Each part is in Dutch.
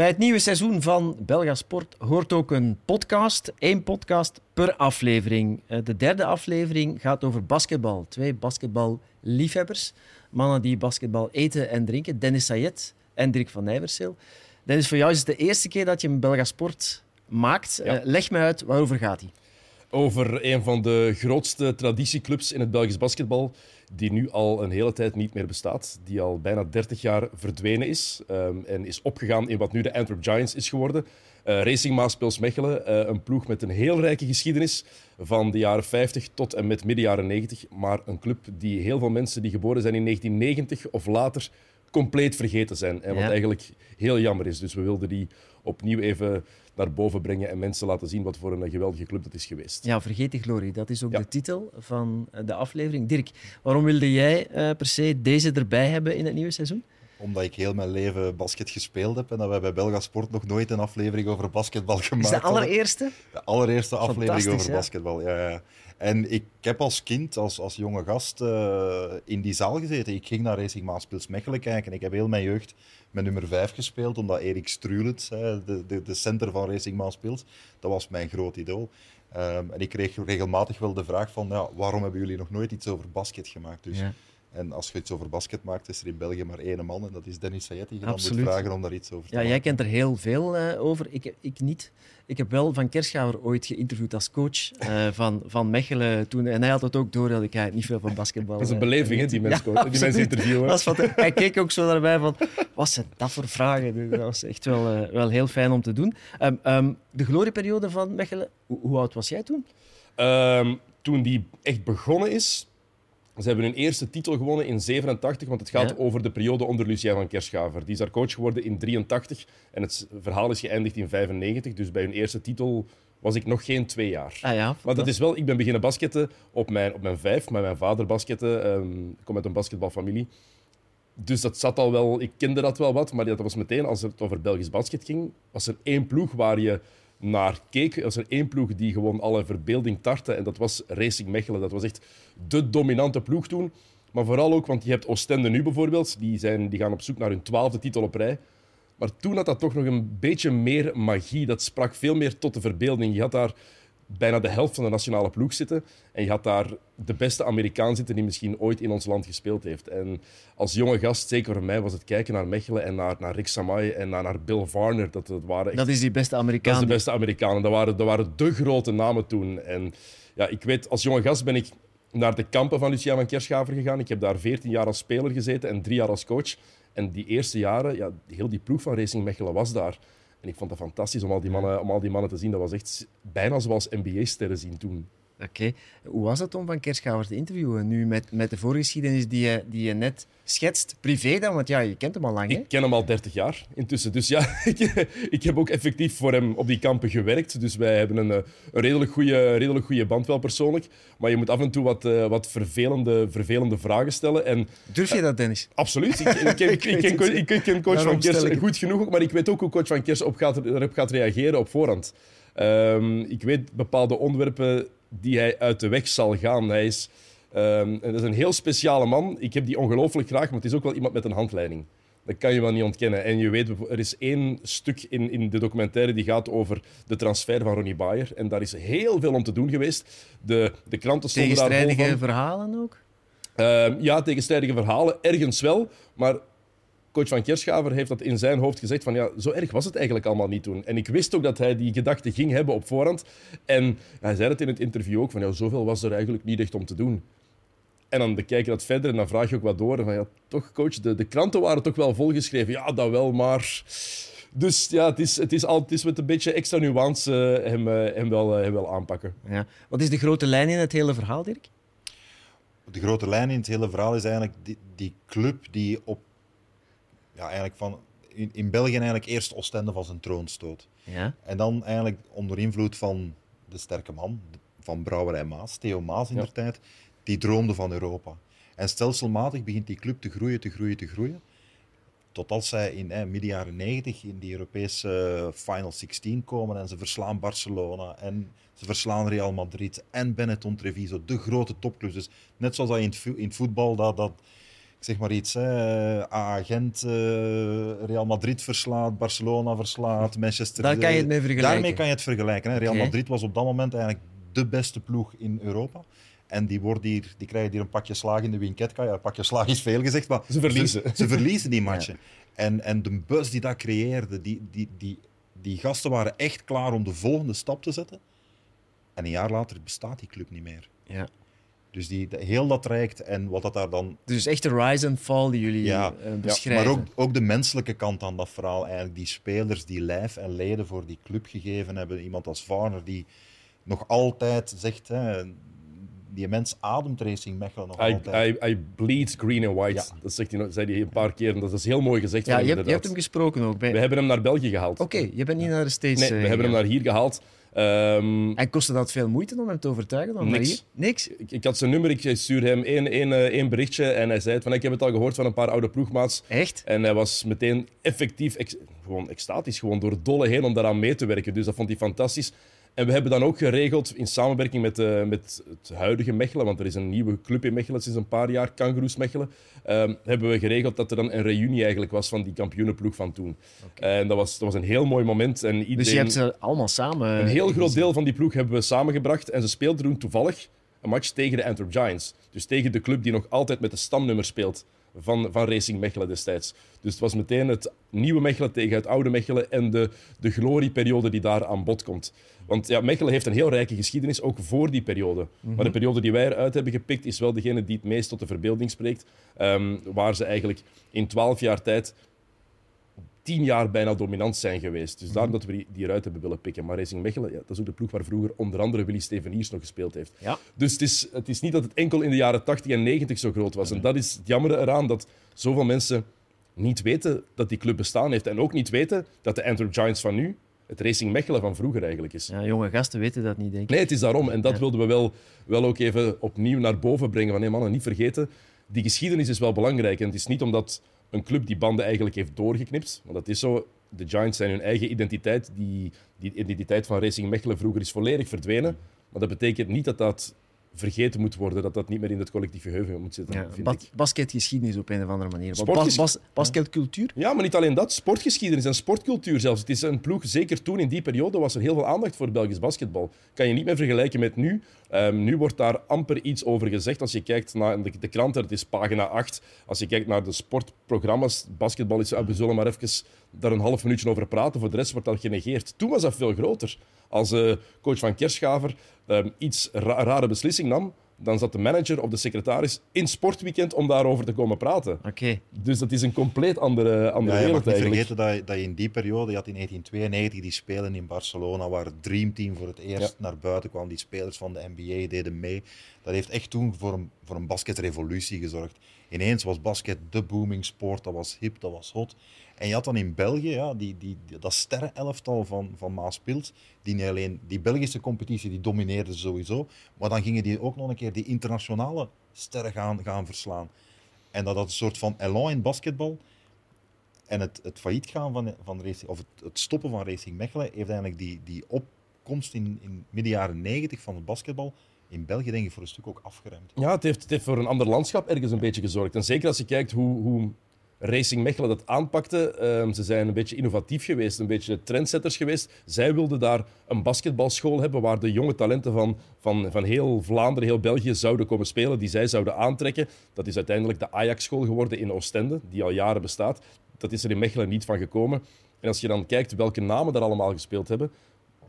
Bij het nieuwe seizoen van Belga Sport hoort ook een podcast. Eén podcast per aflevering. Eh, de derde aflevering gaat over basketbal. Twee basketballiefhebbers. Mannen die basketbal eten en drinken. Dennis Sayed en Dirk van Nijverseel. Dennis, voor jou is het de eerste keer dat je een Belga Sport maakt. Ja. Eh, leg me uit, waarover gaat hij? Over een van de grootste traditieclubs in het Belgisch basketbal, die nu al een hele tijd niet meer bestaat. Die al bijna 30 jaar verdwenen is ehm, en is opgegaan in wat nu de Antwerp Giants is geworden. Eh, Racing Maaspils Mechelen, eh, een ploeg met een heel rijke geschiedenis van de jaren 50 tot en met midden jaren 90. Maar een club die heel veel mensen die geboren zijn in 1990 of later compleet vergeten zijn. En wat Ja. eigenlijk heel jammer is. Dus we wilden die opnieuw even naar boven brengen en mensen laten zien wat voor een geweldige club dat is geweest. Ja, Vergeet de Glorie. Dat is ook Ja. de titel van de aflevering. Dirk, waarom wilde jij eh, per se deze erbij hebben in het nieuwe seizoen? Omdat ik heel mijn leven basket gespeeld heb en dat wij bij Belga Sport nog nooit een aflevering over basketbal Is gemaakt de hadden. allereerste? De allereerste aflevering over ja. basketbal. Ja, ja. En ik heb als kind, als, als jonge gast, eh, in die zaal gezeten. Ik ging naar Racing Maaspils Mechelen kijken. Ik heb heel mijn jeugd met nummer 5 gespeeld, omdat Erik Strulens, hè, de, de, de center van Racing Maaspils, dat was mijn groot idool. Ehm, en ik kreeg regelmatig wel de vraag van, ja, waarom hebben jullie nog nooit iets over basket gemaakt? Dus, Ja. En als je iets over basket maakt, is er in België maar één man, en dat is Dennis Sayed, die je dan moet vragen om daar iets over te Ja, maken. jij kent er heel veel eh, over. Ik, ik niet. Ik heb wel Van Kerschaver ooit geïnterviewd als coach eh, van, van Mechelen toen. En hij had het ook door dat ik eigenlijk niet veel van basketbal Dat is een eh, beleving, hè, die mensen, Ja, die mensen interviewen. Dat was wat- hij keek ook zo daarbij van, wat zijn dat voor vragen? Dat was echt wel, eh, wel heel fijn om te doen. Ehm, ehm, de glorieperiode van Mechelen, hoe, hoe oud was jij toen? Ehm, toen die echt begonnen is, ze hebben hun eerste titel gewonnen in 87, want het gaat Ja. over de periode onder Lucien van Kerschaver. Die is daar coach geworden in 83 en het verhaal is geëindigd in 95. Dus bij hun eerste titel was ik nog geen twee jaar. Ah ja, Maar dat is wel, ik ben beginnen basketten op mijn, op mijn vijf, met mijn vader basketten. Ehm, ik kom uit een basketbalfamilie. Dus dat zat al wel, ik kende dat wel wat, maar dat was meteen, als het over Belgisch basket ging, was er één ploeg waar je naar keek. Was er één ploeg die gewoon alle verbeelding tartte en dat was Racing Mechelen. Dat was echt de dominante ploeg toen. Maar vooral ook, want je hebt Oostende nu bijvoorbeeld, die, zijn, die gaan op zoek naar hun twaalfde titel op rij. Maar toen had dat toch nog een beetje meer magie. Dat sprak veel meer tot de verbeelding. Je had daar bijna de helft van de nationale ploeg zitten. En je had daar de beste Amerikaan zitten die misschien ooit in ons land gespeeld heeft. En als jonge gast, zeker voor mij, was het kijken naar Mechelen en naar, naar Rick Samay en naar, naar Bill Varner. Dat, dat waren echt Dat is die beste dat Amerikaan. is de beste Amerikanen. Dat waren, dat waren de grote namen toen. En ja, ik weet, als jonge gast ben ik naar de kampen van Lucia van Kerschaver gegaan. Ik heb daar 14 jaar als speler gezeten en drie jaar als coach. En die eerste jaren, ja, heel die ploeg van Racing Mechelen was daar. En ik vond dat fantastisch om al die mannen, om al die mannen te zien. Dat was echt bijna zoals NBA-sterren zien toen. Oké. Hoe was het om Van Kerschaver te interviewen? Nu met, met de voorgeschiedenis die je, die je net schetst. Privé dan, want ja, je kent hem al lang. Hè? Ik ken hem al 30 jaar intussen. Dus ja, ik, ik heb ook effectief voor hem op die kampen gewerkt. Dus wij hebben een, eh, een redelijk goede redelijk goede band wel persoonlijk. Maar je moet af en toe wat, eh, wat vervelende, vervelende vragen stellen. En Durf je dat, Dennis? absoluut, ik, ik, ken- ik, ken, ik, ken coach Daarom van Kers goed genoeg. ook, Maar ik weet ook hoe coach van Kers op gaat, erop gaat reageren op voorhand. Ehm, ik weet bepaalde onderwerpen die hij uit de weg zal gaan. Hij is, ehm, dat is een heel speciale man. Ik heb die ongelooflijk graag, maar het is ook wel iemand met een handleiding. Dat kan je wel niet ontkennen. En je weet, er is één stuk in, in de documentaire die gaat over de transfer van Ronnie Bayer. En daar is heel veel om te doen geweest. De, de kranten stonden daar vol Tegenstrijdige van. verhalen ook? Ehm, ja, tegenstrijdige verhalen, ergens wel. Maar coach van Kerschaver heeft dat in zijn hoofd gezegd van ja, zo erg was het eigenlijk allemaal niet toen. En ik wist ook dat hij die gedachte ging hebben op voorhand. En hij zei het in het interview ook van ja, zoveel was er eigenlijk niet echt om te doen. En dan bekijk je dat verder en dan vraag je ook wat door. En van ja, toch coach, de, de kranten waren toch wel volgeschreven. Ja, dat wel, maar... Dus ja, het is, het is, al, het is met een beetje extra nuance eh, hem, eh, hem, wel, eh, hem wel aanpakken. Ja. Wat is de grote lijn in het hele verhaal, Dirk? De grote lijn in het hele verhaal is eigenlijk die, die club die op, ja, eigenlijk van, in, in België eigenlijk eerst Oostende van zijn troon stoot. Ja. En dan eigenlijk onder invloed van de sterke man, van Brouwerij Maas, Theo Maas in Ja. der tijd, die droomde van Europa. En stelselmatig begint die club te groeien, te groeien, te groeien. Tot als zij in eh, midden jaren 90 in die Europese eh, Final 16 komen en ze verslaan Barcelona en ze verslaan Real Madrid en Benetton Treviso, de grote topclubs. Dus net zoals dat in het, in het voetbal dat, dat zeg maar iets, hè, agent Real Madrid verslaat, Barcelona verslaat, Manchester... Daar kan je het mee vergelijken. Daarmee kan je het vergelijken. Hè. Real. Madrid was op dat moment eigenlijk de beste ploeg in Europa. En die, wordt hier, die krijgen hier een pakje slaag in de Winketka. Ja, een pakje slaag is veel gezegd, maar Ze verliezen. Ze, ze verliezen die matchen. En, en de bus die dat creëerde, die, die, die, die gasten waren echt klaar om de volgende stap te zetten. En een jaar later bestaat die club niet meer. Ja. Dus die, de- heel dat traject en wat dat daar dan Dus echt de rise and fall die jullie Ja, eh, Ja, beschrijven. maar ook, ook de menselijke kant aan dat verhaal. Eigenlijk die spelers die lijf en leden voor die club gegeven hebben. Iemand als Varner die nog altijd zegt... Hè, die mens ademt Racing Mechelen nog I, altijd. I, I bleed green and white. Ja. Dat zegt hij, zei hij een paar keer. En dat is heel mooi gezegd ja, van je hem, hebt, je hebt hem gesproken ook. Bij... We hebben hem naar België gehaald. Oké, je bent niet naar de States Nee, eh, we hebben hem naar hier gehaald. Ehm, En kostte dat veel moeite om hem te overtuigen? Dan Niks. hier? Niks? ik, ik had zijn nummer, ik stuurde hem één, één, eh, één berichtje en hij zei van ik heb het al gehoord van een paar oude ploegmaats. Echt? En hij was meteen effectief, ex- gewoon extatisch, gewoon door dolle heen om daaraan mee te werken. Dus dat vond hij fantastisch. En we hebben dan ook geregeld, in samenwerking met, eh, met het huidige Mechelen, want er is een nieuwe club in Mechelen sinds een paar jaar, Kangaroos Mechelen, ehm, hebben we geregeld dat er dan een reunie eigenlijk was van die kampioenenploeg van toen. En dat was, dat was een heel mooi moment. En iedereen, Dus je hebt ze allemaal samen... een heel groot deel van die ploeg hebben we samengebracht. En ze speelden toen toevallig een match tegen de Antwerp Giants. Dus tegen de club die nog altijd met de stamnummer speelt van, van Racing Mechelen destijds. Dus het was meteen het nieuwe Mechelen tegen het oude Mechelen en de, de glorieperiode die daar aan bod komt. Want ja, Mechelen heeft een heel rijke geschiedenis, ook voor die periode. Maar de periode die wij eruit hebben gepikt, is wel degene die het meest tot de verbeelding spreekt. Ehm, waar ze eigenlijk in twaalf jaar tijd tien jaar bijna dominant zijn geweest. Dus daarom dat we die, die eruit hebben willen pikken. Maar Racing Mechelen, ja, dat is ook de ploeg waar vroeger onder andere Willy Steveniers nog gespeeld heeft. Ja. Dus het is, het is niet dat het enkel in de jaren 80 en 90 zo groot was. En dat is het jammer eraan, dat zoveel mensen niet weten dat die club bestaan heeft. En ook niet weten dat de Antwerp Giants van nu het Racing Mechelen van vroeger eigenlijk is. Ja, jonge gasten weten dat niet, denk ik. Nee, het is daarom. En dat Ja. wilden we wel, wel ook even opnieuw naar boven brengen. Van nee, mannen, niet vergeten. Die geschiedenis is wel belangrijk. En het is niet omdat een club die banden eigenlijk heeft doorgeknipt. Want dat is zo. De Giants zijn hun eigen identiteit. Die, die identiteit van Racing Mechelen vroeger is volledig verdwenen. Maar dat betekent niet dat dat vergeten moet worden. Dat dat niet meer in het collectief geheugen moet zitten. Ja, vind bas- ik. basketgeschiedenis op een of andere manier. Bas, bas- basketcultuur? Ja, maar niet alleen dat. Sportgeschiedenis en sportcultuur zelfs. Het is een ploeg, zeker toen in die periode was er heel veel aandacht voor Belgisch basketbal. Kan je niet meer vergelijken met nu. Ehm, nu wordt daar amper iets over gezegd. Als je kijkt naar de, de kranten, het is pagina 8. Als je kijkt naar de sportprogramma's, basketbal is, ah, we zullen maar even daar een half minuutje over praten. Voor de rest wordt dat genegeerd. Toen was dat veel groter. Als eh, coach van Kerschaver ehm, iets ra- rare beslissing nam, dan zat de manager of de secretaris in sportweekend om daarover te komen praten. Oké. Dus dat is een compleet andere, andere Ja, je wereld mag niet eigenlijk. vergeten dat je, dat je in die periode, je had in 1992 die spelen in Barcelona, waar het Dream Team voor het eerst naar buiten kwam. Die spelers van de NBA deden mee. Dat heeft echt toen voor een, voor een basketrevolutie gezorgd. Ineens was basket de booming sport, dat was hip, dat was hot. En je had dan in België ja, die, die, dat sterrenelftal van, van Maaspils, die niet alleen die Belgische competitie, die domineerde sowieso, maar dan gingen die ook nog een keer die internationale sterren gaan, gaan verslaan. En dat had een soort van elan in basketbal. En het, het failliet gaan van, van Racing, of het, het stoppen van Racing Mechelen heeft eigenlijk die, die opkomst in, in midden jaren 90 van het basketbal in België denk ik voor een stuk ook afgeremd. Ja, het heeft, het voor een ander landschap ergens een beetje gezorgd. En zeker als je kijkt hoe, hoe Racing Mechelen dat aanpakte. ehm, ze zijn een beetje innovatief geweest, een beetje trendsetters geweest. Zij wilden daar een basketbalschool hebben waar de jonge talenten van, van, van heel Vlaanderen, heel België zouden komen spelen, die zij zouden aantrekken. Dat is uiteindelijk de Ajax-school geworden in Oostende, die al jaren bestaat. Dat is er in Mechelen niet van gekomen. En als je dan kijkt welke namen daar allemaal gespeeld hebben,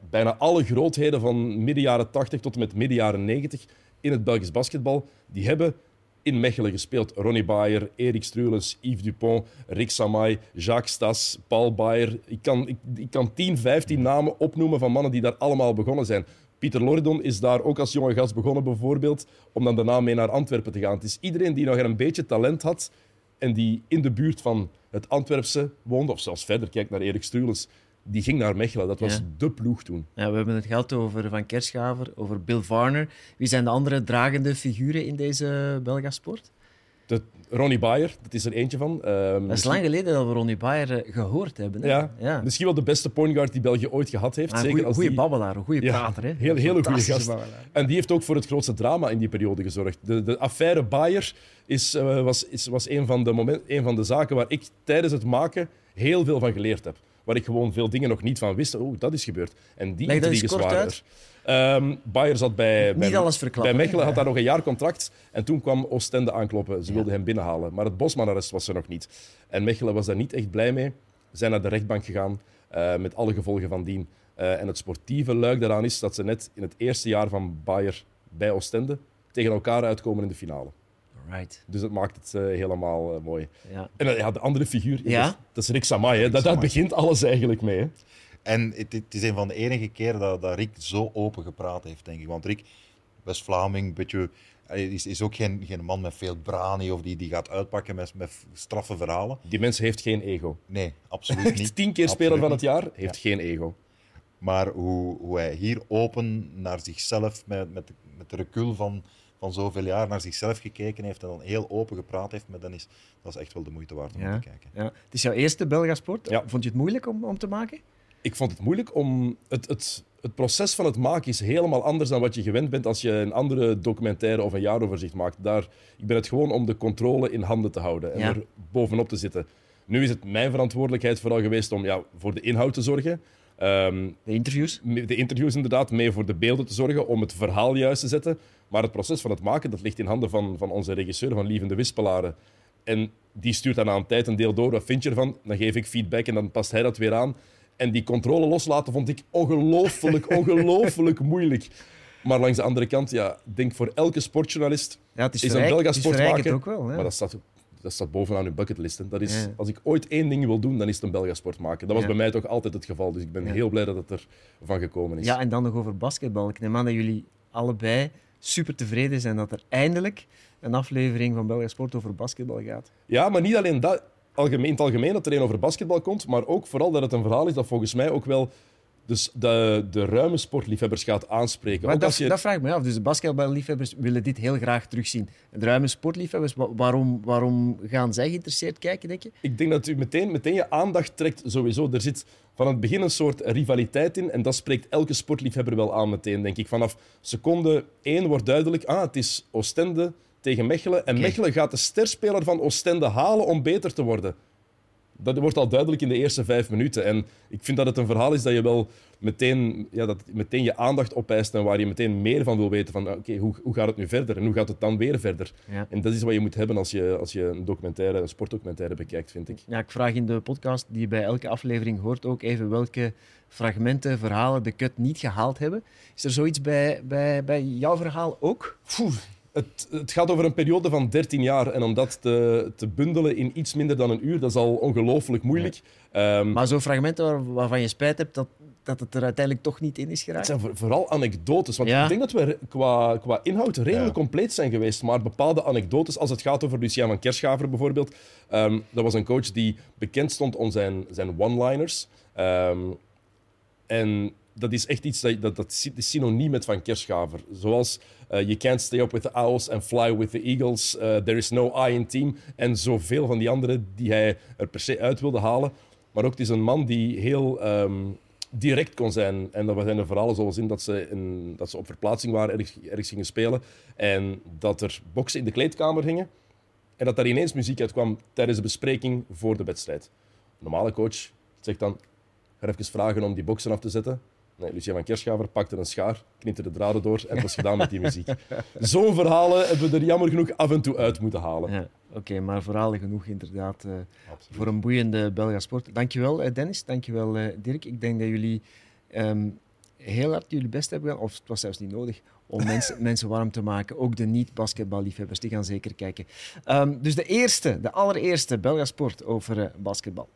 bijna alle grootheden van midden jaren 80 tot en met midden jaren 90 in het Belgisch basketbal, die hebben in Mechelen gespeeld. Ronnie Bayer, Erik Struelens, Yves Dupont, Rick Samay, Jacques Stas, Paul Bayer. Ik kan, ik, ik kan 10, 15 namen opnoemen van mannen die daar allemaal begonnen zijn. Pieter Loridon is daar ook als jonge gast begonnen, bijvoorbeeld, om dan daarna mee naar Antwerpen te gaan. Het is iedereen die nog een beetje talent had en die in de buurt van het Antwerpse woonde, of zelfs verder, kijk naar Erik Struelens, die ging naar Mechelen. Dat was Ja. de ploeg toen. Ja, we hebben het gehad over Van Kerschaver, over Bill Varner. Wie zijn de andere dragende figuren in deze Belgasport? De, Ronnie Bayer, dat is er eentje van. Ehm, Dat is lang geleden dat we Ronnie Bayer eh, gehoord hebben. Hè? Ja, ja. misschien wel de beste point guard die België ooit gehad heeft. Maar een die- babbelaar, een goede Ja, prater. Hè? heel- heel goede gast. babbelaar. En die heeft ook voor het grootste drama in die periode gezorgd. De, de affaire Bayer is, eh, was, is, was een, van de moment, een van de zaken waar ik tijdens het maken heel veel van geleerd heb. Waar ik gewoon veel dingen nog niet van wist. Oh, dat is gebeurd. En die eens intriges waren er. Bayer zat bij, bij, bij Mechelen, hè? had daar nog een jaar contract. En toen kwam Oostende aankloppen. Ze wilden hem binnenhalen. Maar het Bosman-arrest was er nog niet. En Mechelen was daar niet echt blij mee. Ze zijn naar de rechtbank gegaan, eh, met alle gevolgen van dien. Eh, en het sportieve luik daaraan is dat ze net in het eerste jaar van Bayer bij Oostende tegen elkaar uitkomen in de finale. Right. Dus dat maakt het eh, helemaal eh, mooi. Ja. En eh, ja, de andere figuur, Ja? dat, is- dat is Rick Samay. Hè. Dat, daar begint alles eigenlijk mee. Hè. En het, het is een van de enige keren dat, dat Rick zo open gepraat heeft, denk ik. Want Rick, West-Vlaming, beetje, is, is ook geen, geen man met veel brani of die, die gaat uitpakken met, met straffe verhalen. Die mens heeft geen ego. Nee, absoluut niet. tien keer speler van het jaar, heeft geen ego. Maar hoe, hoe hij hier open naar zichzelf, met, met, met de recul van, van zoveel jaar, naar zichzelf gekeken heeft en dan heel open gepraat heeft, met dan is, dat is echt wel de moeite waard om Ja. te kijken. Ja. Het is jouw eerste Belgasport. Ja. Vond je het moeilijk om, om te maken? Ik vond het moeilijk om... Het, het, het proces van het maken is helemaal anders dan wat je gewend bent als je een andere documentaire of een jaaroverzicht maakt. Daar, ik ben het gewoon om de controle in handen te houden en Ja. er bovenop te zitten. Nu is het mijn verantwoordelijkheid vooral geweest om ja, voor de inhoud te zorgen. Ehm, De interviews? de interviews inderdaad, mee voor de beelden te zorgen, om het verhaal juist te zetten. Maar het proces van het maken, dat ligt in handen van, van onze regisseur, van Lievende Wispelaren. En die stuurt dan aan tijd een deel door. Wat vind je ervan? Dan geef ik feedback en dan past hij dat weer aan. En die controle loslaten vond ik ongelooflijk, ongelooflijk moeilijk. Maar langs de andere kant, ja, denk voor elke sportjournalist Ja, het is, is een Belga het is sport verrijkend maken. ook wel. Hè? Maar dat staat, dat staat bovenaan uw bucketlist. hè. Dat is, Ja. Als ik ooit één ding wil doen, dan is het een Belga sport maken. Dat was bij mij toch altijd het geval. Dus ik ben heel blij dat het er van gekomen is. Ja, en dan nog over basketbal. Ik neem aan dat jullie allebei super tevreden zijn dat er eindelijk een aflevering van Belga Sport over basketbal gaat. Ja, maar niet alleen dat. Algemeen, in het algemeen dat er een over basketbal komt, maar ook vooral dat het een verhaal is dat volgens mij ook wel dus de, de ruime sportliefhebbers gaat aanspreken. Maar dat, als je, dat vraag ik me af. Dus de basketballiefhebbers willen dit heel graag terugzien. De ruime sportliefhebbers, wa- waarom, waarom gaan zij geïnteresseerd kijken, denk je? Ik denk dat u meteen, meteen je aandacht trekt sowieso. Er zit van het begin een soort rivaliteit in en dat spreekt elke sportliefhebber wel aan meteen, denk ik. Vanaf seconde één wordt duidelijk, ah, het is Oostende tegen Mechelen en. Mechelen gaat de sterspeler van Oostende halen om beter te worden. Dat wordt al duidelijk in de eerste vijf minuten. En ik vind dat het een verhaal is dat je wel meteen, ja, dat meteen je aandacht opeist en waar je meteen meer van wil weten. Van oké, hoe, hoe gaat het nu verder en hoe gaat het dan weer verder? Ja. En dat is wat je moet hebben als je, als je een documentaire, een sportdocumentaire bekijkt, vind ik. Ja, ik vraag in de podcast die je bij elke aflevering hoort ook even welke fragmenten, verhalen de cut niet gehaald hebben. Is er zoiets bij, bij, bij jouw verhaal ook? Het, het gaat over een periode van 13 jaar. En om dat te, te bundelen in iets minder dan een uur, dat is al ongelooflijk moeilijk. Ehm, Maar zo'n fragmenten waar- waarvan je spijt hebt dat, dat het er uiteindelijk toch niet in is het geraakt? zijn voor- vooral anekdotes. Want Ja. ik denk dat we qua, qua inhoud redelijk Ja. compleet zijn geweest. Maar bepaalde anekdotes, als het gaat over Lucian van Kerschaver bijvoorbeeld. ehm, dat was een coach die bekend stond om zijn, zijn one-liners. Ehm, en dat is echt iets dat, dat, dat is synoniem met Van Kerschaver. Zoals eh, You can't stay up with the owls and fly with the eagles. eh, there is no I in team. En zoveel van die andere die hij er per se uit wilde halen. Maar ook, het is een man die heel ehm, direct kon zijn. En dat zijn er verhalen zoals in dat ze, in, dat ze op verplaatsing waren, ergens, ergens gingen spelen. En dat er boksen in de kleedkamer gingen. En dat daar ineens muziek uitkwam tijdens de bespreking voor de wedstrijd. Een normale coach zegt dan, ga even vragen om die boksen af te zetten. Nee, Lucien van Kerschaver pakte een schaar, knipte de draden door en het was gedaan met die muziek. Zo'n verhalen hebben we er jammer genoeg af en toe uit moeten halen. Ja, Oké, maar verhalen genoeg inderdaad eh, voor een boeiende Belga sport. Dankjewel eh, Dennis, dankjewel eh Dirk. Ik denk dat jullie ehm, heel hard jullie best hebben gedaan, of het was zelfs niet nodig, om mensen, mensen warm te maken. Ook de niet-basketballiefhebbers, die gaan zeker kijken. Ehm, dus de eerste, de allereerste Belga sport over basketbal.